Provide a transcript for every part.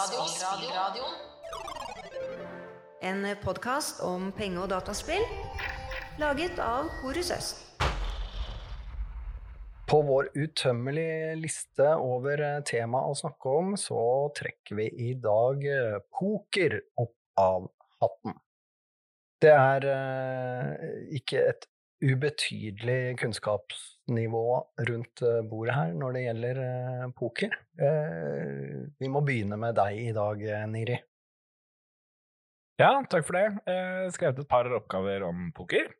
Spillradioen. En podkast om penge- og dataspill laget av Horus Øst. På vår utømmelige liste over eh, tema å snakke om, så trekker vi i dag eh, poker opp av hatten. Det er eh, ikke et ubetydelig kunnskapsnivå rundt eh, bordet her når det gjelder eh, poker. Eh, vi må begynne med deg i dag, Niri. Ja, takk for det. Jeg har skrevet et par oppgaver om poker.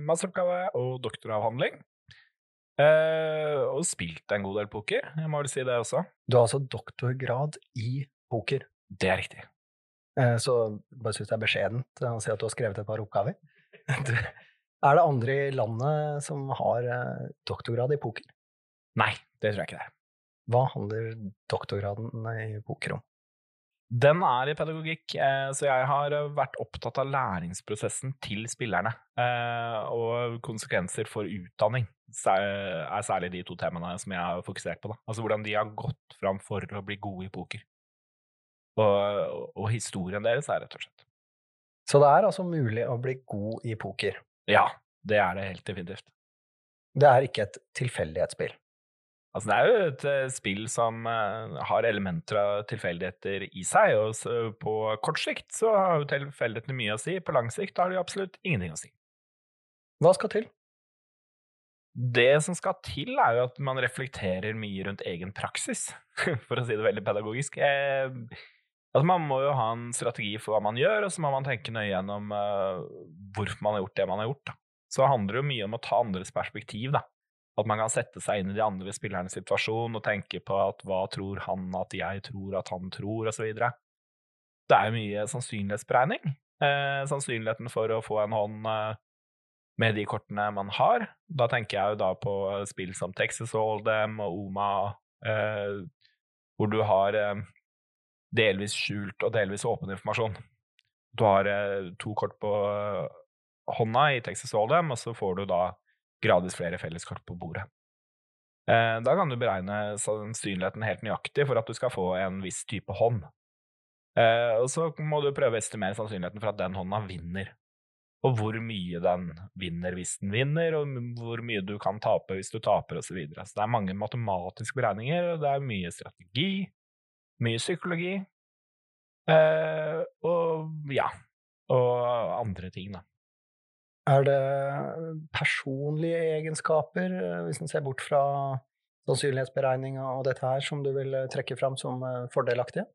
Masteroppgave og doktoravhandling. Og spilt en god del poker, jeg må vel si det også. Du har altså doktorgrad i poker. Det er riktig. Så bare syns det er beskjedent å si at du har skrevet et par oppgaver. Er det andre i landet som har eh, doktorgrad i poker? Nei, det tror jeg ikke det er. Hva handler doktorgraden i poker om? Den er i pedagogikk, eh, så jeg har eh, vært opptatt av læringsprosessen til spillerne. eh, Og konsekvenser for utdanning er særlig de to temaene som jeg har fokusert på. Da. Altså hvordan de har gått fram for å bli gode i poker. Og, og historien deres er rett og slett. Så det er altså mulig å bli god i poker. Ja, det er det helt definitivt. Det er ikke et tilfeldighetsspill. Altså, det er jo et eh, spill som eh, har elementer av tilfeldigheter i seg, og på kort sikt så har jo tilfeldighetene mye å si, på lang sikt har de absolutt ingenting å si. Hva skal til? Det som skal til, er jo at man reflekterer mye rundt egen praksis, for å si det veldig pedagogisk. Eh, altså man må jo ha en strategi for hva man gjør, og så må man tenke nøye gjennom uh, hvorfor man har gjort det man har gjort. Da. Så handler jo mye om å ta andres perspektiv, da. At man kan sette seg inn i de andre spillernes situasjon og tenke på at hva tror han at jeg tror at han tror, videre. Det er jo mye sannsynlighetsberegning. Eh, sannsynligheten for å få en hånd eh, med de kortene man har. Da tenker jeg jo da på spill som Texas Hold'em og Oma, eh, hvor du har eh, delvis skjult og delvis åpen informasjon. Du har eh, to kort på eh, hånda i Texas Hold'em, og så får du da gradvis flere felleskort på bordet. Eh, da kan du beregne sannsynligheten helt nøyaktig for at du skal få en viss type hånd. Og så må du prøve å estimere sannsynligheten for at den hånda vinner og hvor mye den vinner hvis den vinner, og hvor mye du kan tape hvis du taper, osv. Så, videre. så det er mange matematiske beregninger, og det er mye strategi, mye psykologi, eh, og ja, og andre ting, da. Er det personlige egenskaper, eh, hvis en ser bort fra sannsynlighetsberegning og dette her, som du vil eh, trekke fram som eh, fordelaktige?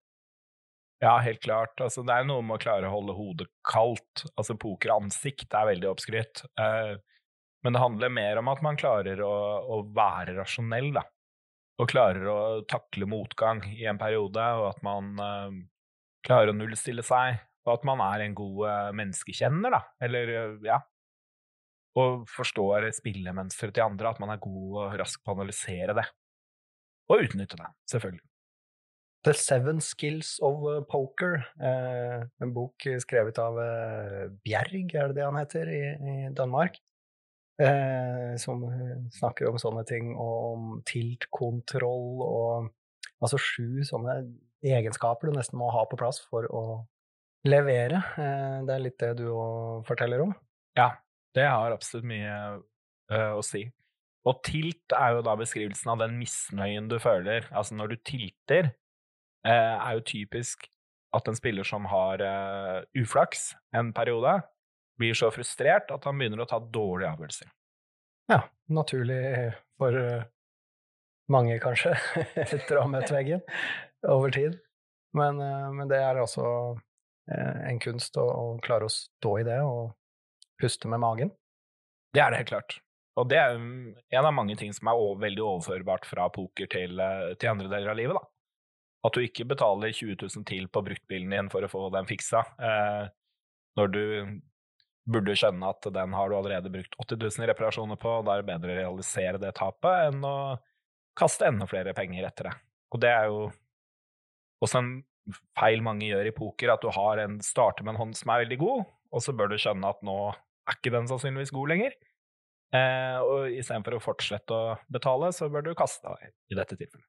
Ja, helt klart. Altså, det er noe med å klare å holde hodet kaldt. Altså, pokeransikt er veldig oppskrytt. Eh, men det handler mer om at man klarer å, å være rasjonell, da. Og klarer å takle motgang i en periode, og at man uh, klarer å nullstille seg. Og at man er en god uh, menneskekjenner, da. Eller, uh, ja. Og forstår spillemønsteret til andre. At man er god og rask på å analysere det. Og utnytte det, selvfølgelig. The Seven Skills of Poker, en bok skrevet av Bjerg, er det det han heter, i, i Danmark, eh, som eh, snakker om sånne ting, og om tilt-kontroll og altså sju sånne egenskaper du nesten må ha på plass for å levere. Eh, det er litt det du òg forteller om. Ja, det har absolutt mye øh, å si. Og tilt er jo da beskrivelsen av den misnøyen du føler. Altså når du tilter, eh, er jo typisk at en spiller som har uh, uflaks en periode, blir så frustrert at han begynner å ta dårlige avgjørelser. Ja, naturlig for eh, mange, kanskje, etter å ha møtt veggen over tid. Men, eh, men det er altså en kunst å, å klare å stå i det og puste med magen. Det er det helt klart. Og det er en av mange ting som er over, veldig overførbart fra poker til, til andre deler av livet. da. At du ikke betaler 20 000 til på bruktbilen din for å få den fiksa, eh, når du burde skjønne at den har du allerede brukt 80 000 i reparasjoner på, og da er det bedre å realisere det tapet enn å kaste enda flere penger etter det. Og det er jo også en feil mange gjør i poker, at du har en, starter med en hånd som er veldig god, og så bør du skjønne at nå er ikke den sannsynligvis god lenger. Eh, og istedenfor å fortsette å betale, så bør du kaste i dette tilfellet.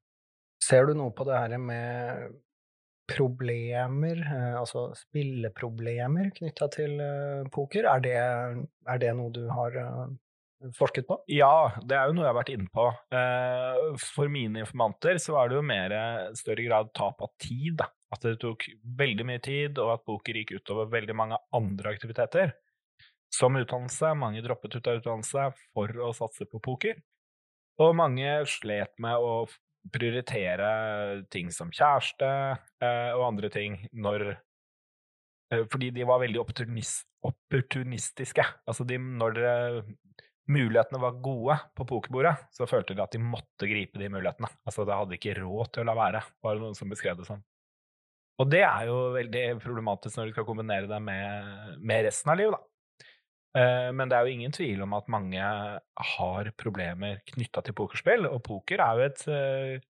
Ser du noe på det her med problemer, eh, altså spilleproblemer knytta til eh, poker? Er det, er det noe du har eh, forsket på? Ja, det er jo noe jeg har vært inne på. For mine informanter så var det jo mer større grad tap av tid. At det tok veldig mye tid, og at poker gikk utover veldig mange andre aktiviteter. Som utdannelse. Mange droppet ut av utdannelse for å satse på poker. Og mange slet med å prioritere ting som kjæreste eh, og andre ting når eh, Fordi de var veldig opportunis opportunistiske. Altså de, når det, mulighetene var gode på pokerbordet, så følte de at de måtte gripe de mulighetene. Altså de hadde ikke råd til å la være, var det noen som beskrev det sånn. Og det er jo veldig problematisk når du skal kombinere det med, med resten av livet, da. Eh, Men det er jo ingen tvil om at mange har problemer knytta til pokerspill, og poker er jo et eh,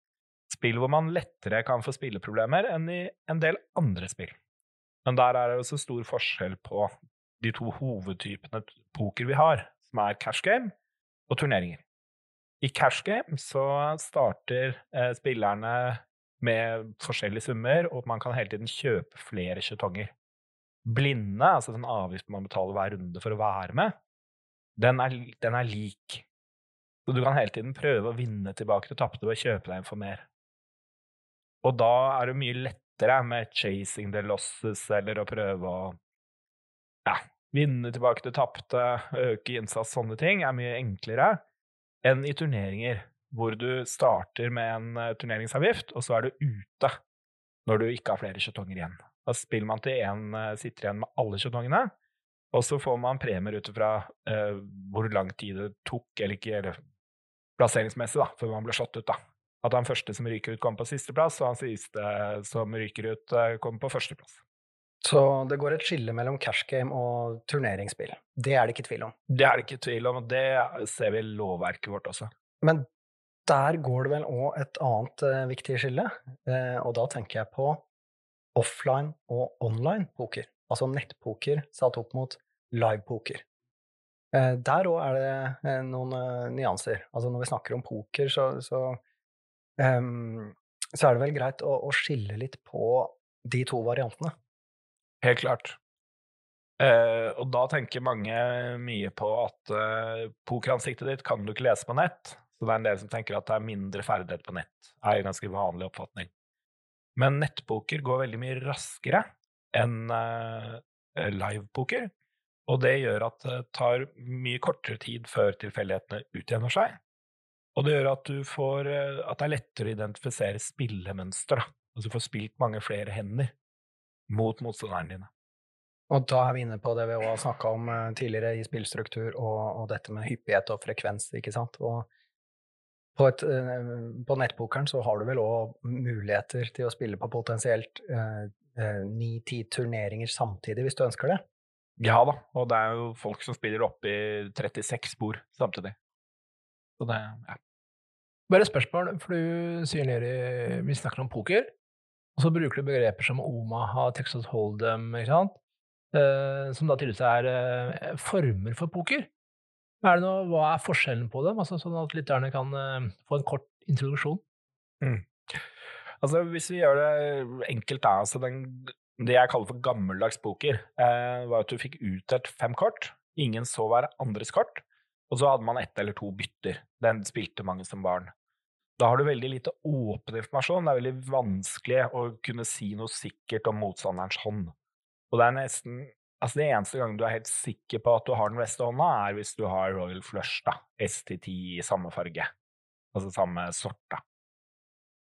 spill hvor man lettere kan få spilleproblemer enn i en del andre spill. Men der er det også stor forskjell på de to hovedtypene poker vi har, som er cash game og turneringer. I cash game så starter eh, spillerne med forskjellige summer, og man kan hele tiden kjøpe flere skjetonger blinde, altså den avgiften man betaler hver runde for å være med, den er, den er, lik. Så du kan hele tiden prøve å vinne tilbake til tapte ved å kjøpe deg inn for mer. Og da er det mye lettere med chasing the losses, eller å prøve å ja, vinne tilbake til tapte, øke innsats, sånne ting, er mye enklere enn i turneringer, hvor du starter med en uh, turneringsavgift, og så er du ute når du ikke har flere skjetonger igjen. Da spiller man til én uh, sitter igjen med alle skjetongene, og så får man premier ut ifra uh, hvor lang tid det tok, eller ikke, eller plasseringsmessig, da, før man ble slått ut, da. At han første som ryker ut, kommer på sisteplass, og han siste som ryker ut, kommer på førsteplass. Så det går et skille mellom cash game og turneringsspill. Det er det ikke tvil om. Det er det ikke tvil om, og det ser vi i lovverket vårt også. Men der går det vel òg et annet viktig skille, og da tenker jeg på offline og online poker. Altså nettpoker satt opp mot livepoker. Uh, der òg er det noen nyanser. Altså når vi snakker om poker, så, så, um, så er det vel greit å, å skille litt på de to variantene. Helt klart. Uh, og da tenker mange mye på at uh, pokeransiktet ditt kan du ikke lese på nett. Så det er en del som tenker at det er mindre ferdighet på nett. Det er en ganske vanlig oppfatning. Men nettpoker går veldig mye raskere enn uh, livepoker. Og det gjør at det tar mye kortere tid før tilfeldighetene utjevner seg. Og det gjør at, får, at det er lettere å identifisere spillemønster. Altså du får spilt mange flere hender mot motstanderne dine. Og da er vi inne på det vi også har snakka om tidligere i spillstruktur, og, og, dette med hyppighet og frekvens, ikke sant. Og på, et, på nettpokeren så har du vel òg muligheter til å spille på potensielt ni-ti eh, turneringer samtidig, hvis du ønsker det. Ja da, og det er jo folk som spiller oppi i 36 spor samtidig. Så det, ja. Bare et spørsmål, for du sier nede Vi snakker om poker. Og så bruker du begreper som Omaha, Texas Hold'em, ikke sant? Eh, som da tydeligvis er eh, former for poker. Er noe, hva er forskjellen på dem, altså, sånn at lytterne kan uh, få en kort introduksjon? Mm. Altså, hvis vi gjør det enkelt, da altså den, Det jeg kaller for gammeldags poker, eh, var at du fikk utdelt fem kort. Ingen så hver andres kort. Og så hadde man ett eller to bytter. Den spilte mange som barn. Da har du veldig lite åpen informasjon. Det er veldig vanskelig å kunne si noe sikkert om motstanderens hånd. Og det er nesten Altså, det eneste gangen du er helt sikker på at du har den beste hånda, er hvis du har Royal Flush, da. ST10 i samme farge. Altså samme sort, da.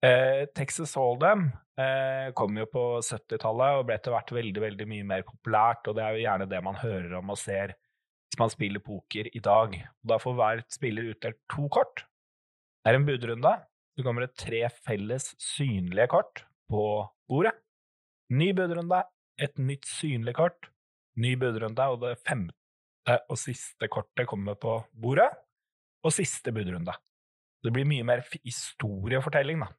Eh, Texas Hold'em eh, kom jo på 70-tallet og ble etter hvert veldig, veldig mye mer populært, og det er jo gjerne det man hører om og ser hvis man spiller poker i dag. Da får hver spiller utdelt to kort. Det er en budrunde. Så kommer det tre felles synlige kort på bordet. Ny budrunde, et nytt synlig kort, ny budrunde, og det femte og siste kortet kommer på bordet, og siste budrunde. Det blir mye mer historiefortelling, da.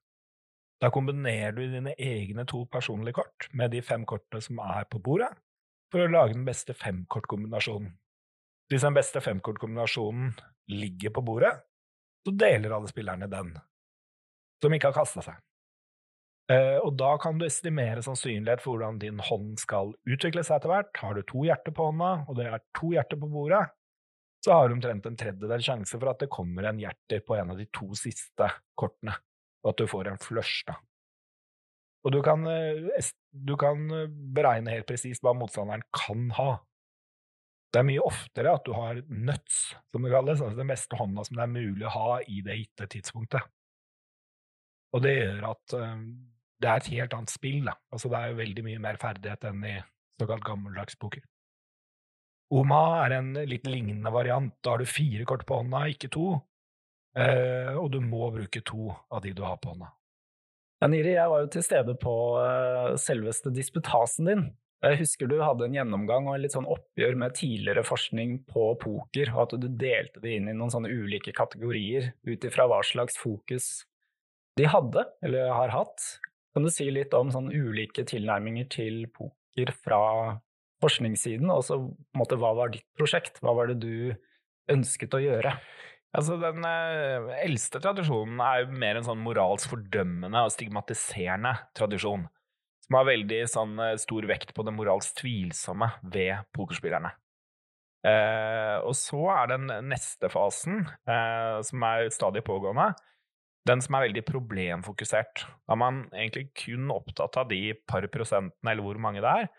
Da kombinerer du dine egne to personlige kort med de fem kortene som er på bordet, for å lage den beste femkortkombinasjonen. Hvis den beste femkortkombinasjonen ligger på bordet, så deler alle spillerne den, som ikke har kasta seg. Eh, og da kan du estimere sannsynlighet for hvordan din hånd skal utvikle seg etter hvert. Har du to hjerter på hånda, og det er to hjerter på bordet, så har du omtrent en tredjedel sjanse for at det kommer en hjerter på en av de to siste kortene, og at du får en flush, da. Og du kan, eh, du kan eh, beregne helt presist hva motstanderen kan ha. Det er mye oftere at du har nuts, som det kalles, altså den beste hånda som det er mulig å ha i det gitte tidspunktet. Og det gjør at det er et helt annet spill, da. Altså det er jo veldig mye mer ferdighet enn i såkalt gammeldags poker. Oma er en litt lignende variant. Da har du fire kort på hånda, ikke to. Eh, og du må bruke to av de du har på hånda. Ja, Niri, jeg var jo til stede på uh, selveste disputasen din. Jeg husker du hadde en gjennomgang og en litt sånn oppgjør med tidligere forskning på poker, og at du delte det inn i noen sånne ulike kategorier ut ifra hva slags fokus de hadde, eller har hatt. Kan du si litt om sånn ulike tilnærminger til poker fra forskningssiden, og så måte, hva var ditt prosjekt? Hva var det du ønsket å gjøre? Altså, Den eh, eldste tradisjonen er jo mer en sånn moralsk fordømmende og stigmatiserende tradisjon. Som har veldig sånn, eh, stor vekt på det moralsk tvilsomme ved pokerspillerne. Eh, og så er den neste fasen, eh, som er stadig pågående, den som er veldig problemfokusert. Da er man egentlig kun opptatt av de par prosentene, eller hvor mange det er,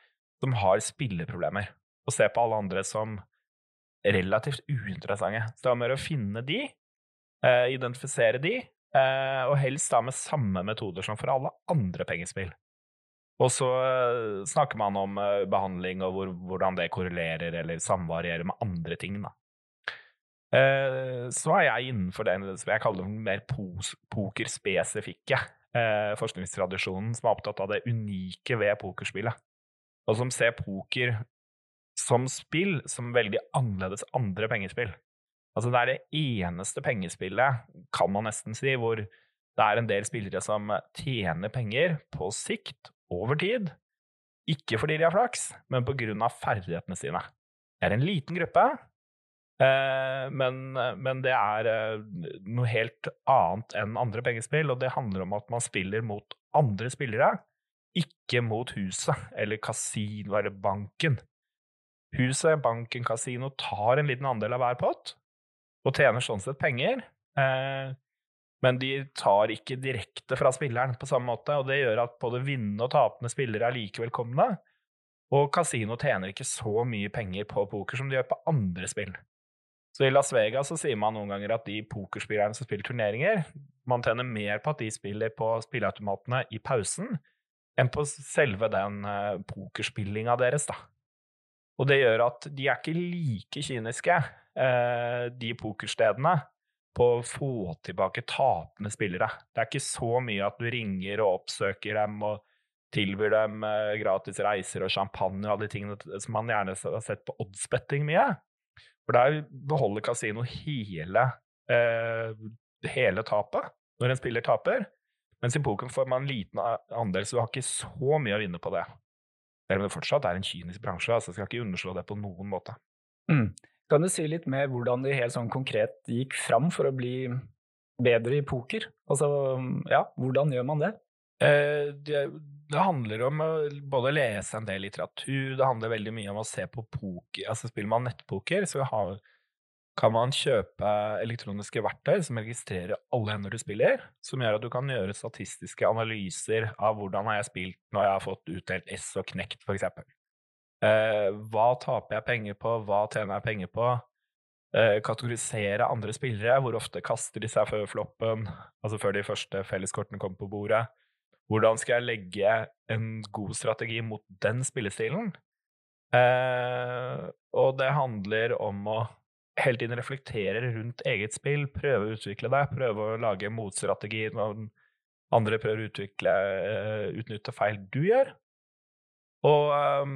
som har spilleproblemer, og se på alle andre som relativt uinteressante. Så det er mer å finne de, eh, identifisere de, eh, og helst da med samme metoder som for alle andre pengespill. Og så eh, snakker man om eh, behandling og hvor, hvordan det korrelerer eller samvarierer med andre ting. da. Eh, så er jeg innenfor den jeg kaller den mer pokerspesifikke eh, forskningstradisjonen, som er opptatt av det unike ved pokerspillet og som ser poker som spill som veldig annerledes andre pengespill. Altså det er det eneste pengespillet, kan man nesten si, hvor det er en del spillere som tjener penger på sikt, over tid. Ikke fordi de har flaks, men på grunn av ferdighetene sine. Det er en liten gruppe, men, men, det er eh, noe helt annet enn andre pengespill, og det handler om at man spiller mot andre spillere ikke mot huset eller kasino eller banken. Huset, banken, kasino tar en liten andel av hver pott og tjener sånn sett penger, eh, men de tar ikke direkte fra spilleren på samme måte, og det gjør at både vinnende og tapende spillere er like velkomne, og kasino tjener ikke så mye penger på poker som de gjør på andre spill. Så i Las Vegas så sier man noen ganger at de pokerspillerne som spiller turneringer, man tjener mer på at de spiller på spilleautomatene i pausen, enn på selve den uh, pokerspillinga deres, da. Og det gjør at de er ikke like kyniske, uh, de pokerstedene, på å få tilbake tapende spillere. Det er ikke så mye at du ringer og oppsøker dem og tilbyr dem uh, gratis reiser og champagne og alle de tingene som man gjerne har sett på oddsbetting mye. For der beholder kasino hele, hele tapet når en spiller taper. Mens i poker får man en liten andel, så du har ikke så mye å vinne på det. Selv om det fortsatt er en kynisk bransje, altså skal ikke underslå det på noen måte. Mm. Kan du si litt mer hvordan de helt sånn konkret gikk fram for å bli bedre i poker? Altså, ja, hvordan gjør man det? Eh, det, det, handler om å både lese en del litteratur, det handler veldig mye om å se på poker. Altså spiller man nettpoker, så har kan man kjøpe elektroniske verktøy som registrerer alle hender du spiller, som gjør at du kan gjøre statistiske analyser av hvordan har jeg spilt når jeg har fått utdelt S og knekt, f.eks. Eh, hva taper jeg penger på, hva tjener jeg penger på? Eh, kategorisere andre spillere, hvor ofte kaster de seg før floppen, altså før de første felleskortene kommer på bordet. Hvordan skal jeg legge en god strategi mot den spillestilen? Eh, og det handler om å hele tiden reflektere rundt eget spill, prøve å utvikle deg, prøve å lage motstrategi når andre prøver å utvikle, eh, utnytte feil du gjør. Og um,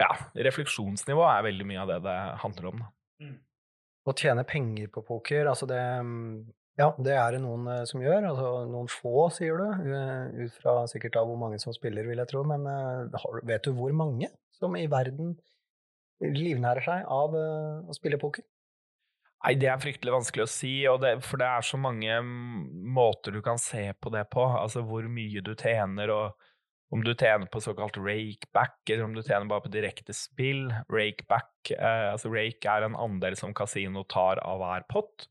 ja, refleksjonsnivå er veldig mye av det det handler om. Mm. Å tjene penger på poker, altså det Ja, det er det noen uh, som gjør. Altså noen få, sier du, uh, ut fra sikkert av hvor mange som spiller, vil jeg tro. Men vet du hvor mange som i verden livnærer seg av å spille poker? Nei, det er fryktelig vanskelig å si, det, for det er så mange måter du kan se på det på. Altså hvor mye du tjener, og om du tjener på såkalt rakeback, eller om du tjener bare på direkte spill. Rakeback, eh, altså rake er en andel som kasino tar av hver pott.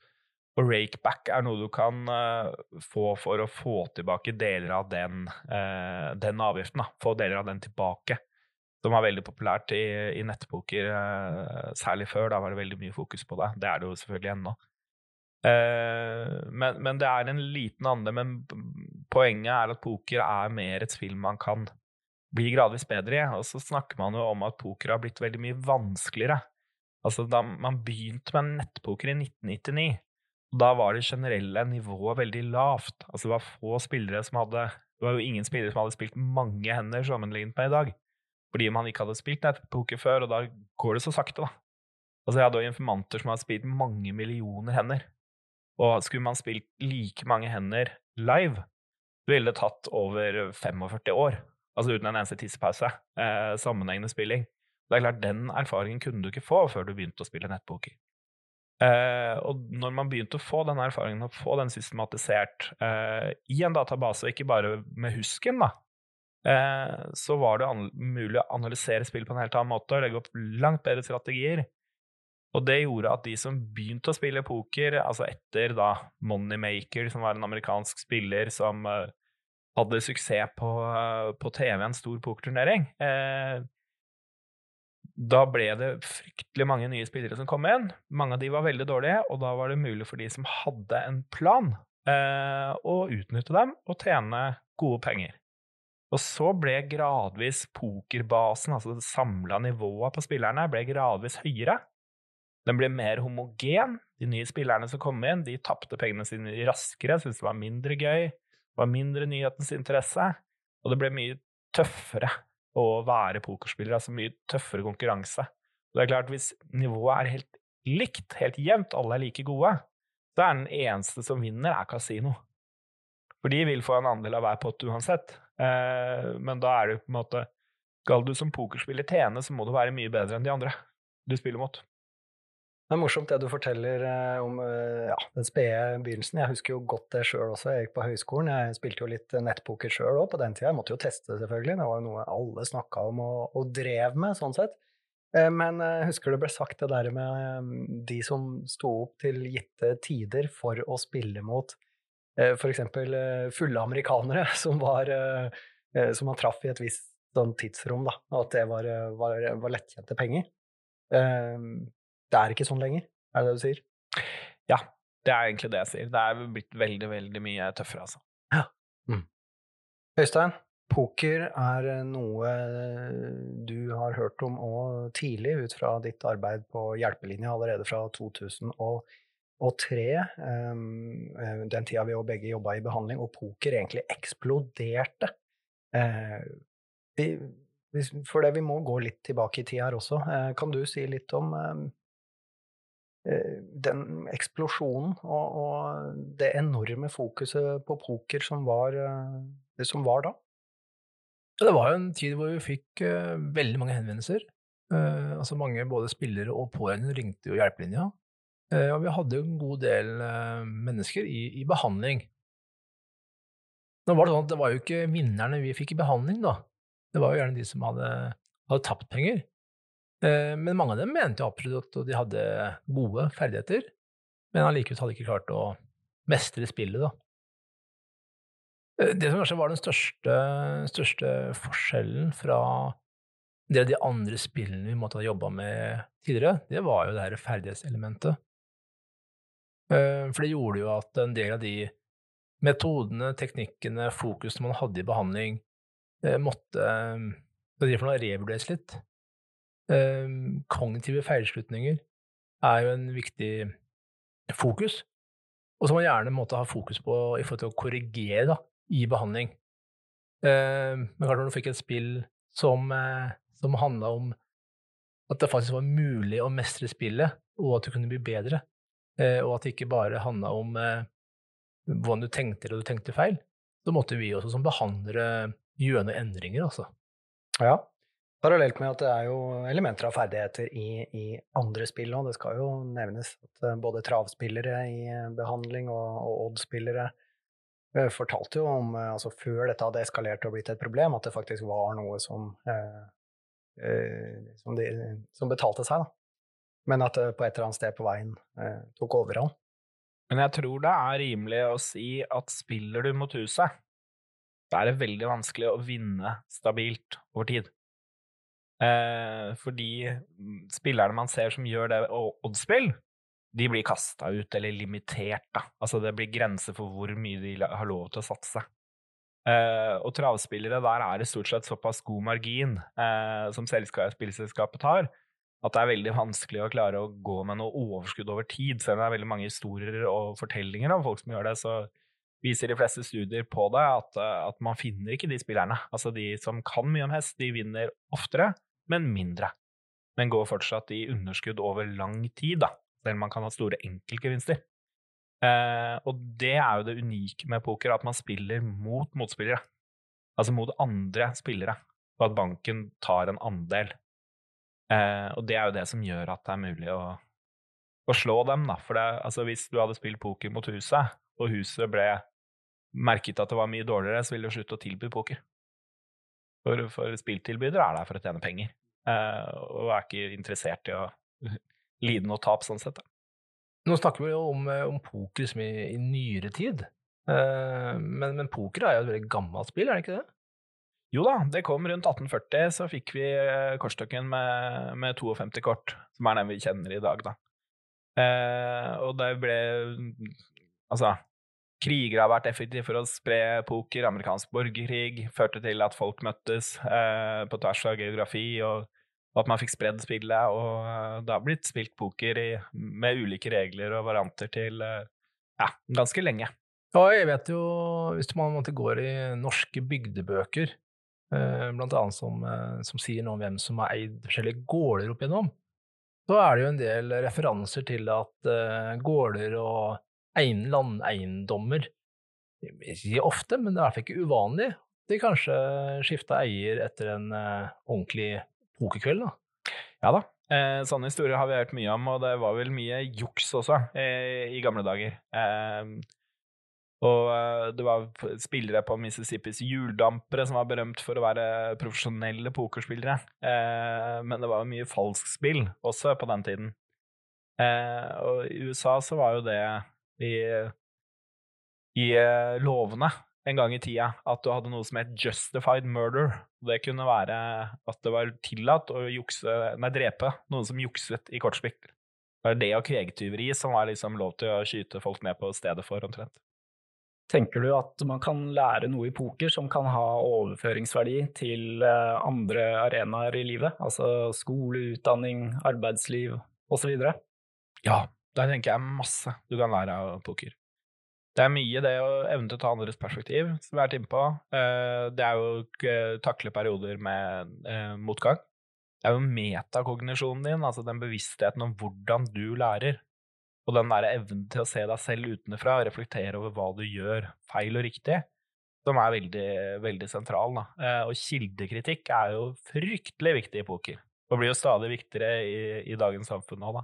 Og rakeback er noe du kan eh, få for å få tilbake deler av den, eh, den avgiften. Da. Få deler av den tilbake som var veldig populært i, i nettpoker, eh, særlig før. Da var det veldig mye fokus på det. Det er det jo selvfølgelig ennå. Men, men, det er en liten andel. Men poenget er at poker er mer et spill man kan bli gradvis bedre i. Og så snakker man jo om at poker har blitt veldig mye vanskeligere. Altså, da man begynte med nettpoker i 1999, da var det generelle nivået veldig lavt. Altså, det var få spillere som hadde Det var jo ingen spillere som hadde spilt mange hender sammenlignet med i dag fordi man ikke hadde spilt nettpoker før, og da går det så sakte, da. Altså, jeg hadde jo informanter som hadde spilt mange millioner hender. Og skulle man spilt like mange hender live, så ville det tatt over 45 år. Altså uten en eneste tissepause. Eh, sammenhengende spilling. Det er klart, Den erfaringen kunne du ikke få før du begynte å spille nettpoker. Eh, og når man begynte å få den erfaringen, å få den systematisert uh, i en database, ikke bare med husken, da, uh, så var det mulig å analysere spill på en helt annen måte og legge opp langt bedre strategier. Og det gjorde at de som begynte å spille poker, altså etter da Moneymaker, som var en amerikansk spiller som uh, hadde suksess på, uh, på, TV, en stor pokerturnering uh, Da ble det fryktelig mange nye spillere som kom inn. Mange av de var veldig dårlige, og da var det mulig for de som hadde en plan, å utnytte dem og tjene gode penger. Og så ble gradvis pokerbasen, altså det samla nivået på spillerne, ble gradvis høyere. Den ble mer homogen. De nye spillerne som kom inn, de tapte pengene sine raskere, syntes det var mindre gøy, var mindre nyhetens interesse, og det ble mye tøffere å være pokerspiller, altså mye tøffere konkurranse. Og det er klart, hvis nivået er helt likt, helt jevnt, alle er like gode, så er den eneste som vinner, er kasino. For de vil få en andel av hver pott uansett. Eh, men da er det på en måte Skal du som pokerspiller tjene, så må du være mye bedre enn de andre du spiller mot. Det er morsomt det du forteller eh, om eh, ja, den spede begynnelsen. Jeg husker jo godt det sjøl også. Jeg gikk på høyskolen. Jeg spilte jo litt nettpoker sjøl òg på den tida. Jeg måtte jo teste selvfølgelig. Det var jo noe alle snakka om og, og, drev med, sånn sett. Men jeg husker det ble sagt det der med de som sto opp til gitte tider for å spille mot Eh, f.eks. Eh, fulle amerikanere som, var, eh, som man traff i et visst sånn tidsrom, da, og at det var, var, var lettkjente penger. Det er ikke sånn lenger, er det det du sier? Ja, det er egentlig det jeg sier. Det er blitt veldig, veldig mye tøffere, altså. Ja. Mm. Øystein, poker er noe du har hørt om òg tidlig, ut fra ditt arbeid på hjelpelinja allerede fra 2000. Og og tre, ehm, eh, den tida vi begge jobba i behandling, og poker egentlig eksploderte. Eh, for det vi må gå litt tilbake i tid her også. Eh, kan du si litt om ehm, den eksplosjonen og, og, det enorme fokuset på poker som var, det som var da? Det var jo en tid hvor vi fikk veldig mange henvendelser. altså mange både spillere og pårørende ringte jo hjelpelinja Eh, og vi hadde jo en god del eh, mennesker i, i, behandling. Nå var Det sånn at det var jo ikke vinnerne vi fikk i behandling, da. Det var jo gjerne de som hadde, hadde tapt penger. Eh, men mange av dem mente jo absolutt at de hadde gode ferdigheter, men allikevel hadde de ikke klart å mestre spillet, da. Det som kanskje var den største, største forskjellen fra en de andre spillene vi måtte ha jobba med tidligere, det var jo det her ferdighetselementet. Eh, for det gjorde jo at en del av de metodene, teknikkene, fokusene man hadde i behandling, eh, måtte revurderes litt. Eh, kognitive feilslutninger er jo en viktig fokus, og som man gjerne måtte ha fokus på i forhold til å korrigere da, i behandling. Men klart når du fikk et spill som, som handla om at det faktisk var mulig å mestre spillet, og at du kunne bli bedre, Eh, og at det ikke bare handla om eh, hvordan du tenkte eller du tenkte feil, så måtte vi også som behandlere gjøre noen endringer, altså. Ja, Parallelt med at det er jo elementer av ferdigheter i, i andre spill nå. Det skal jo nevnes at eh, både travspillere i eh, behandling og, og Odd-spillere eh, fortalte jo om, altså før dette hadde eskalert og blitt et problem, at det faktisk var noe som, eh, som, de, som betalte seg, da. Men at det på et eller annet sted på veien eh, tok overhånd. Men jeg tror det er rimelig å si at spiller du mot huset, da er det veldig vanskelig å vinne stabilt over tid. Eh, fordi mm, spillerne man ser som gjør det og oddspill, de blir kasta ut eller limitert, da. Altså det blir grenser for hvor mye de har lov til å satse. Eh, og travspillere, der er det stort sett såpass god margin eh, som selskap, spillselskapet tar, at det er veldig vanskelig å klare å gå med noe overskudd over tid. Selv om det er veldig mange historier og fortellinger om folk som gjør det, så viser de fleste studier på det at, eh, at man finner ikke de spillerne. Altså de som kan mye om hest, de vinner oftere, men mindre. Men går fortsatt i underskudd over lang tid, da. Selv om man kan ha store enkeltgevinster. Eh, og det er jo det unike med poker, at man spiller mot motspillere. Altså mot andre spillere, og at banken tar en andel. Eh, og det er jo det som gjør at det er mulig å, å slå dem, da. For det, altså hvis du hadde spilt poker mot huset, og huset ble merket at det var mye dårligere, så ville du slutte å tilby poker. For, for spilltilbydere er der for å tjene penger, og er ikke interessert i å lide noe tap sånn sett. Nå snakker vi jo om, eh, om poker som i, i nyere tid, Eh, men, men poker er jo et veldig gammelt spill, er det ikke det? Jo da, det kom rundt 1840, så fikk vi eh, kortstokken med, med 52 kort, som er den vi kjenner i dag, da. Eh, og det ble Altså, kriger har vært effektive for å spre poker. Amerikansk borgerkrig førte til at folk møttes eh, på tvers av geografi, og, og at man fikk spredd spillet. Og eh, det har blitt spilt poker i, med ulike regler og varianter til eh, ja, ganske lenge. Ja, jeg vet jo, hvis man går i norske bygdebøker, eh, blant annet som, eh, som sier noe om hvem som har eid forskjellige gårder opp igjennom, så er det jo en del referanser til at eh, gårder og landeiendommer, ikke ofte, men det er i hvert fall ikke uvanlig, de kanskje skifta eier etter en eh, ordentlig pokerkveld, da. Ja da. Eh, sånne historier har vi hørt mye om, og det var vel mye juks også eh, i gamle dager. Eh, og det var spillere på Mississippis hjuldampere som var berømt for å være profesjonelle pokerspillere. Eh, men det var mye falskspill også på den tiden. Eh, og i USA så var jo det i, i eh, lovene en gang i tida at du hadde noe som het justified murder. Det kunne være at det var tillatt å jukse, nei, drepe noen som jukset i kortspill. Det var det og kvegtyveri som var liksom lov til å skyte folk ned på stedet for, omtrent. Tenker du at man kan lære noe i poker som kan ha overføringsverdi til eh, andre arenaer i livet? Altså skole, utdanning, arbeidsliv osv.? Ja, der tenker jeg masse du kan lære av poker. Det er mye det å evne til å ta andres perspektiv, som vi har vært inne på. Eh, Det er jo å takle perioder med eh, motgang. Det er jo metakognisjonen din, altså den bevisstheten om hvordan du lærer. Og den der evnen til å se deg selv utenfra og reflektere over hva du gjør, feil og riktig, som er veldig, veldig sentral. Da. Eh, Og kildekritikk er jo fryktelig viktig i poker, og blir jo stadig viktigere i, i dagens samfunn nå, da.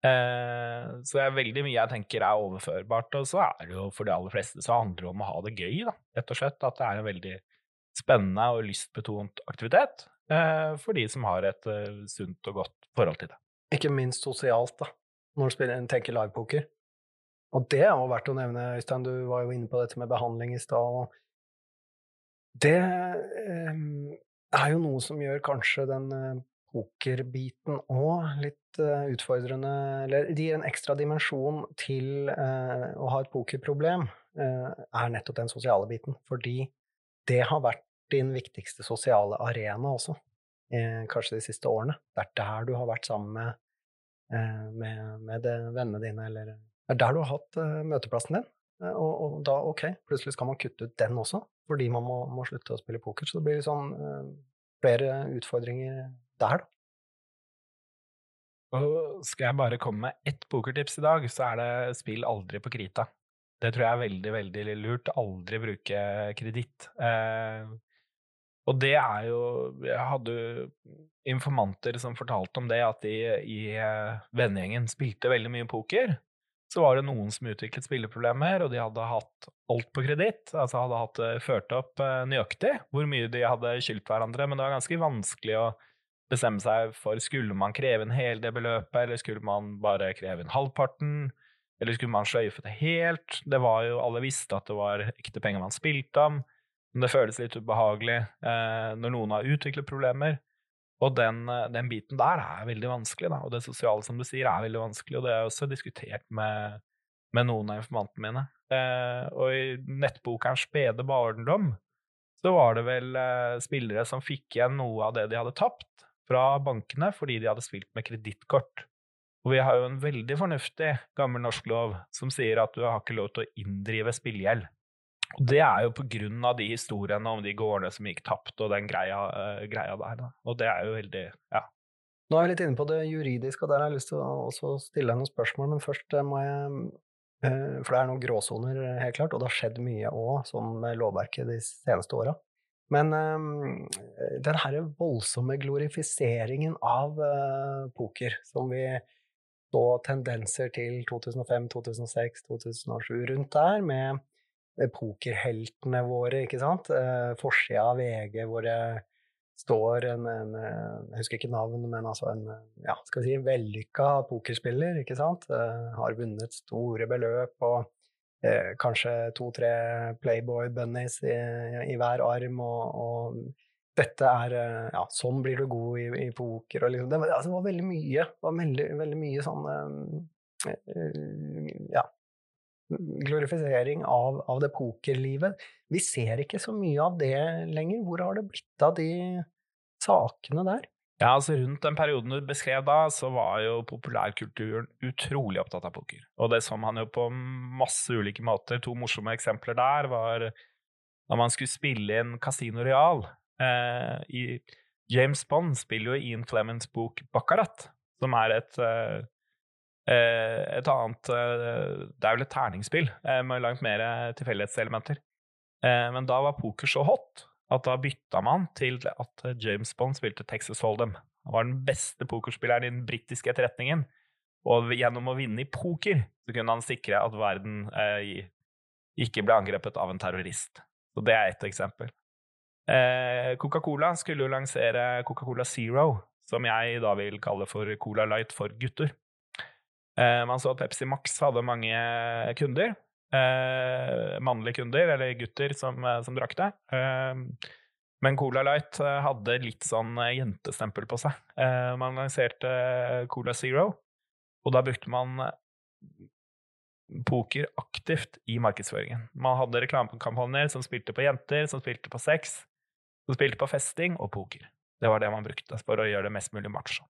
Eh, så det er veldig mye jeg tenker er overførbart, og så er det jo for de aller fleste så handler det om å ha det gøy, da, rett og slett. At det er en veldig spennende og lystbetont aktivitet eh, for de som har et eh, sunt og godt forhold til det. Ikke minst sosialt, da, når du spiller, tenker livepoker. Og det er jo verdt å nevne, Øystein, du var jo inne på dette med behandling i stad. Det eh, er jo noe som gjør kanskje den pokerbiten òg litt eh, utfordrende Eller det gir en ekstra dimensjon til eh, å ha et pokerproblem, eh, er nettopp den sosiale biten. Fordi det har vært din viktigste sosiale arena også, kanskje de siste årene. Det er der du har vært sammen med med, med vennene dine, eller Det er der du har hatt møteplassen din. Og, og da, ok, plutselig skal man kutte ut den også, fordi man må, må slutte å spille poker. Så det blir sånn flere utfordringer der, da. Og skal jeg bare komme med ett pokertips i dag, så er det spill aldri på krita. Det tror jeg er veldig, veldig lurt. Aldri bruke kreditt. Eh, Og det er jo Jeg hadde informanter som fortalte om det, at de i eh, vennegjengen spilte veldig mye poker. Så var det noen som utviklet spilleproblemer, og de hadde hatt alt på kreditt. Altså hadde hatt eh, ført opp eh, nøyaktig hvor mye de hadde skyldt hverandre. Men det var ganske vanskelig å bestemme seg for skulle man kreve inn hele det beløpet, eller skulle man bare kreve inn halvparten, eller skulle man sløyfe det helt? Det var jo, Alle visste at det var ekte penger man spilte om, men det føles litt ubehagelig eh, når noen har utviklet problemer. Og den, eh, den, biten der er veldig vanskelig, da. og det sosiale som du sier er veldig vanskelig. Og det har jeg også diskutert med, med noen av informantene mine. Eh, og i nettbokerens spede barndom så var det vel eh, spillere som fikk igjen noe av det de hadde tapt fra bankene fordi de hadde spilt med kredittkort. Og vi har jo en veldig fornuftig gammel norsk lov som sier at du har ikke lov til å inndrive spillegjeld. Og det er jo på grunn av de historiene om de gårdene som gikk tapt, og den greia, uh, greia der. Da. Og det er jo veldig Ja. Nå er vi litt inne på det juridiske, og der har jeg lyst til å stille deg noen spørsmål, men først eh, må jeg uh, For det er noen gråsoner, helt klart, og det har skjedd mye òg, som med lovverket de seneste åra. Men um, den herre voldsomme glorifiseringen av uh, poker, som vi så tendenser til 2005, 2006, 2007, rundt der, med pokerheltene våre, ikke sant. Uh, Forsida av VG hvor det står en, en, Jeg husker ikke navn, men altså en ja, skal vi si, vellykka pokerspiller, ikke sant. Uh, har vunnet store beløp og eh, kanskje to-tre Playboy-bunnies i, i, hver arm, og, og, dette er eh, Ja, sånn blir du god i, i poker, og liksom det, altså, det, var veldig mye. Det var veldig, veldig mye sånn eh, eh, Ja. Glorifisering av, av, det pokerlivet. Vi ser ikke så mye av det lenger. Hvor har det blitt av de sakene der? Ja, altså Rundt den perioden du beskrev da, så var jo populærkulturen utrolig opptatt av poker. Og det så man jo på masse ulike måter. To morsomme eksempler der var da man skulle spille inn Casino Real. Eh, i James Bond spiller jo Ian Clemens' bok Baccarat, som er et eh, eh et annet eh, Det er vel et terningsspill eh, med langt mer tilfeldighetselementer. Eh, men da var poker så hot at da bytta man til at James Bond spilte Texas Hold'em. Han var den beste pokerspilleren i den britiske etterretningen. Og gjennom å vinne i poker så kunne han sikre at verden eh, ikke ble angrepet av en terrorist. Så det er ett eksempel. Eh, Coca-Cola skulle jo lansere Coca-Cola Zero, som jeg da vil kalle for Cola Light for gutter. Eh, man så at Pepsi Max hadde mange kunder, eh, mannlige kunder, eller gutter, som, eh, som drakk det. Eh, men Cola Light eh, hadde litt sånn eh, jentestempel på seg. man lanserte Cola Zero, og da brukte man poker aktivt i markedsføringen. Man hadde reklamekampanjer som spilte på jenter, som spilte på sex, som spilte på festing og poker. Det var det man brukte for å gjøre det mest mulig macho.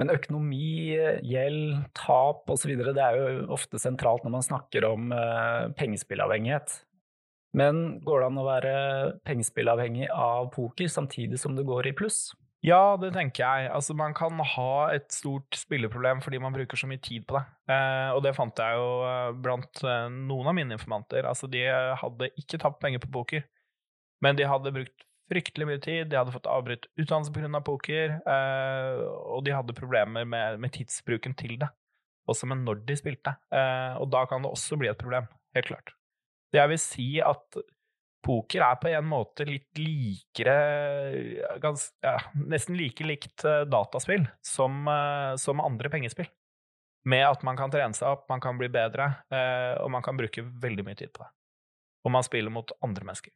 Men økonomi, gjeld, tap osv. det er jo ofte sentralt når man snakker om uh, pengespillavhengighet. Men går det an å være pengespillavhengig av poker samtidig som det går i pluss? Ja, det tenker jeg. Altså, man kan ha et stort spilleproblem fordi man bruker så mye tid på det. Eh, og det fant jeg jo eh, blant eh, noen av mine informanter. Altså, de hadde ikke tapt penger på poker, men de hadde brukt fryktelig mye tid. De hadde fått avbrutt utdannelse pga. poker, eh, og de hadde problemer med, med, tidsbruken til det. Også med når de spilte. Eh, og da kan det også bli et problem, helt klart. Så jeg vil si at poker er på en måte litt likere gans, ja, Nesten like likt eh, dataspill som, eh, som, andre pengespill. Med at man kan trene seg opp, man kan bli bedre, eh, og man kan bruke veldig mye tid på det. Og man spiller mot andre mennesker.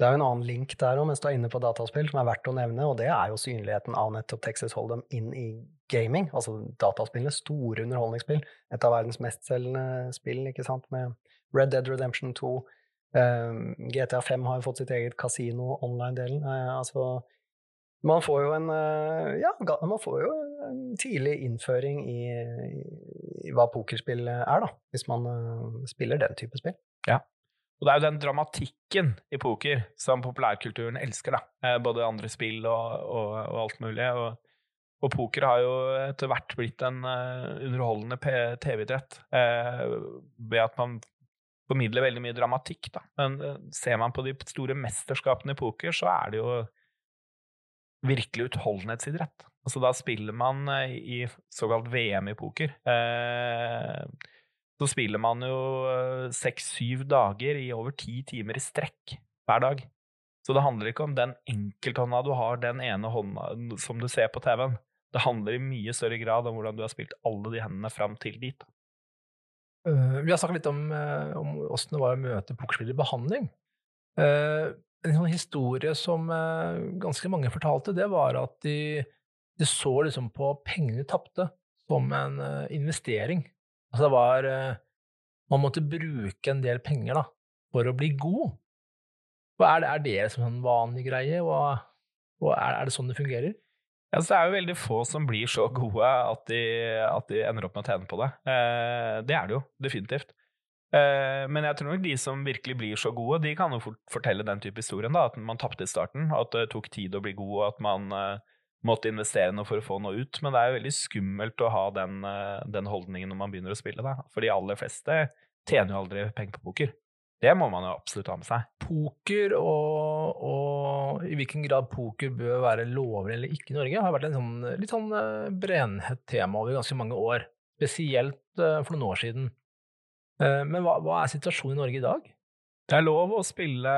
Det er jo en annen link der òg, mens du er inne på dataspill, som er verdt å nevne, og det er jo synligheten av nettopp Texas Hold'em inn i gaming. Altså dataspillene, store underholdningsspill. Et av verdens mestselgende spill, ikke sant, med Red Dead Redemption 2. Um, GTA 5 har jo fått sitt eget kasino, online-delen. Uh, altså man får jo en uh, Ja, man får jo en tidlig innføring i, i, hva pokerspill er, da. Hvis man uh, spiller den type spill. Ja. Og det er jo den dramatikken i poker som populærkulturen elsker, da. Eh, både andre spill og, og, og alt mulig. Og, og, poker har jo etter hvert blitt en uh, underholdende TV-idrett. Uh, ved at man formidler veldig mye dramatikk, da. Men eh, ser man på de store mesterskapene i poker, så er det jo virkelig utholdenhetsidrett. Altså da spiller man eh, i såkalt VM i poker. Eh, så spiller man jo seks-syv dager i over ti timer i strekk hver dag. Så det handler ikke om den enkelthånda du har, den ene hånda som du ser på TV-en. Det handler i mye større grad om hvordan du har spilt alle de hendene fram til dit. Uh, vi har snakket litt om, uh, det var å møte pokerspillere i behandling. Uh, en sånn historie som ganske mange fortalte, det var at de, de så liksom på pengene de tapte, som en investering. Altså det var Man måtte bruke en del penger da, for å bli god. Og er, det, er det liksom en vanlig greie, og, og er, er det sånn det fungerer? Ja, Det er jo veldig få som blir så gode at de, at de ender opp med å tjene på det. Eh, det er det jo, definitivt. Eh, men jeg tror nok de som virkelig blir så gode, de kan jo fort fortelle den type historien. da, At man tapte i starten, at det tok tid å bli god, og at man eh, måtte investere noe for å få noe ut. Men det er jo veldig skummelt å ha den, eh, den holdningen når man begynner å spille. da. For de aller fleste tjener jo aldri penger på poker. Det må man jo absolutt ha med seg. Poker og, og, i hvilken grad poker bør være lovlig eller ikke i Norge, har vært en sånn, litt sånn eh, brennhett tema over ganske mange år. Spesielt eh, for noen år siden. Men hva, hva er situasjonen i Norge i dag? Det er lov å spille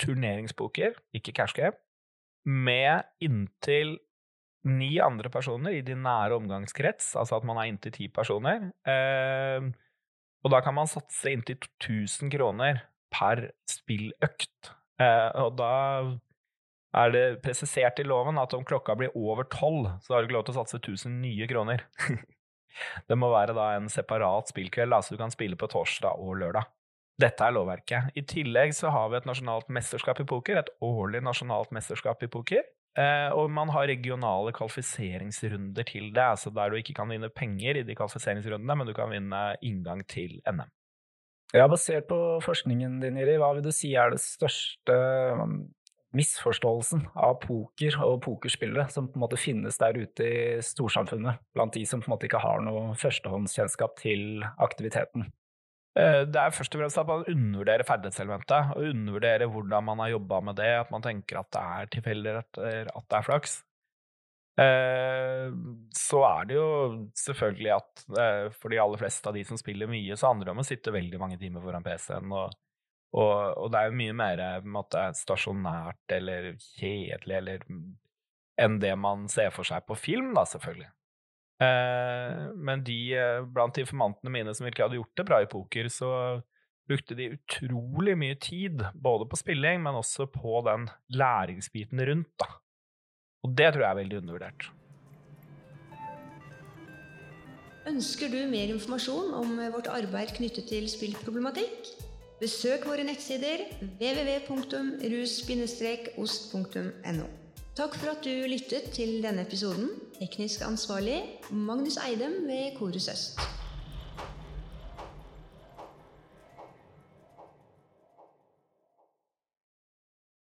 turneringspoker, ikke cash game, med inntil ni andre personer i din nære omgangskrets, altså at man er inntil ti personer. Eh, og da kan man satse inntil 1000 kroner per spilløkt. Eh, og da er det presisert i loven at om klokka blir over tolv, så har du ikke lov til å satse 1000 nye kroner. det må være da en separat spillkveld, så altså du kan spille på torsdag og lørdag. Dette er lovverket. I tillegg så har vi et nasjonalt mesterskap i poker, et årlig nasjonalt mesterskap i poker. Eh, og man har regionale kvalifiseringsrunder til det, altså der du ikke kan vinne penger i de kvalifiseringsrundene, men du kan vinne inngang til NM. Ja, Basert på forskningen din, Iri, hva vil du si er det største um, misforståelsen av poker og pokerspillere som på en måte finnes der ute i storsamfunnet, blant de som på en måte ikke har noe førstehåndskjennskap til aktiviteten? Eh, det er først og fremst at man undervurderer ferdighetselementet, og undervurderer hvordan man har jobba med det, at man tenker at det er tilfeldigheter, at det er flaks. Eh, så er det jo selvfølgelig at eh, for de aller fleste av de som spiller mye, så handler det om å sitte veldig mange timer foran PC-en, og, og, og, det er jo mye mer måte, stasjonært eller kjedelig eller enn det man ser for seg på film, da, selvfølgelig. Eh, men de, eh, blant informantene mine som virkelig hadde gjort det bra i poker, så brukte de utrolig mye tid, både på spilling, men også på den læringsbiten rundt. da. Og det tror jeg er veldig undervurdert. Ønsker du mer informasjon om vårt arbeid knyttet til spillproblematikk? Besøk våre nettsider www.rus-ost.no. Takk for at du lyttet til denne episoden. Teknisk ansvarlig Magnus Eidem ved Korus Øst.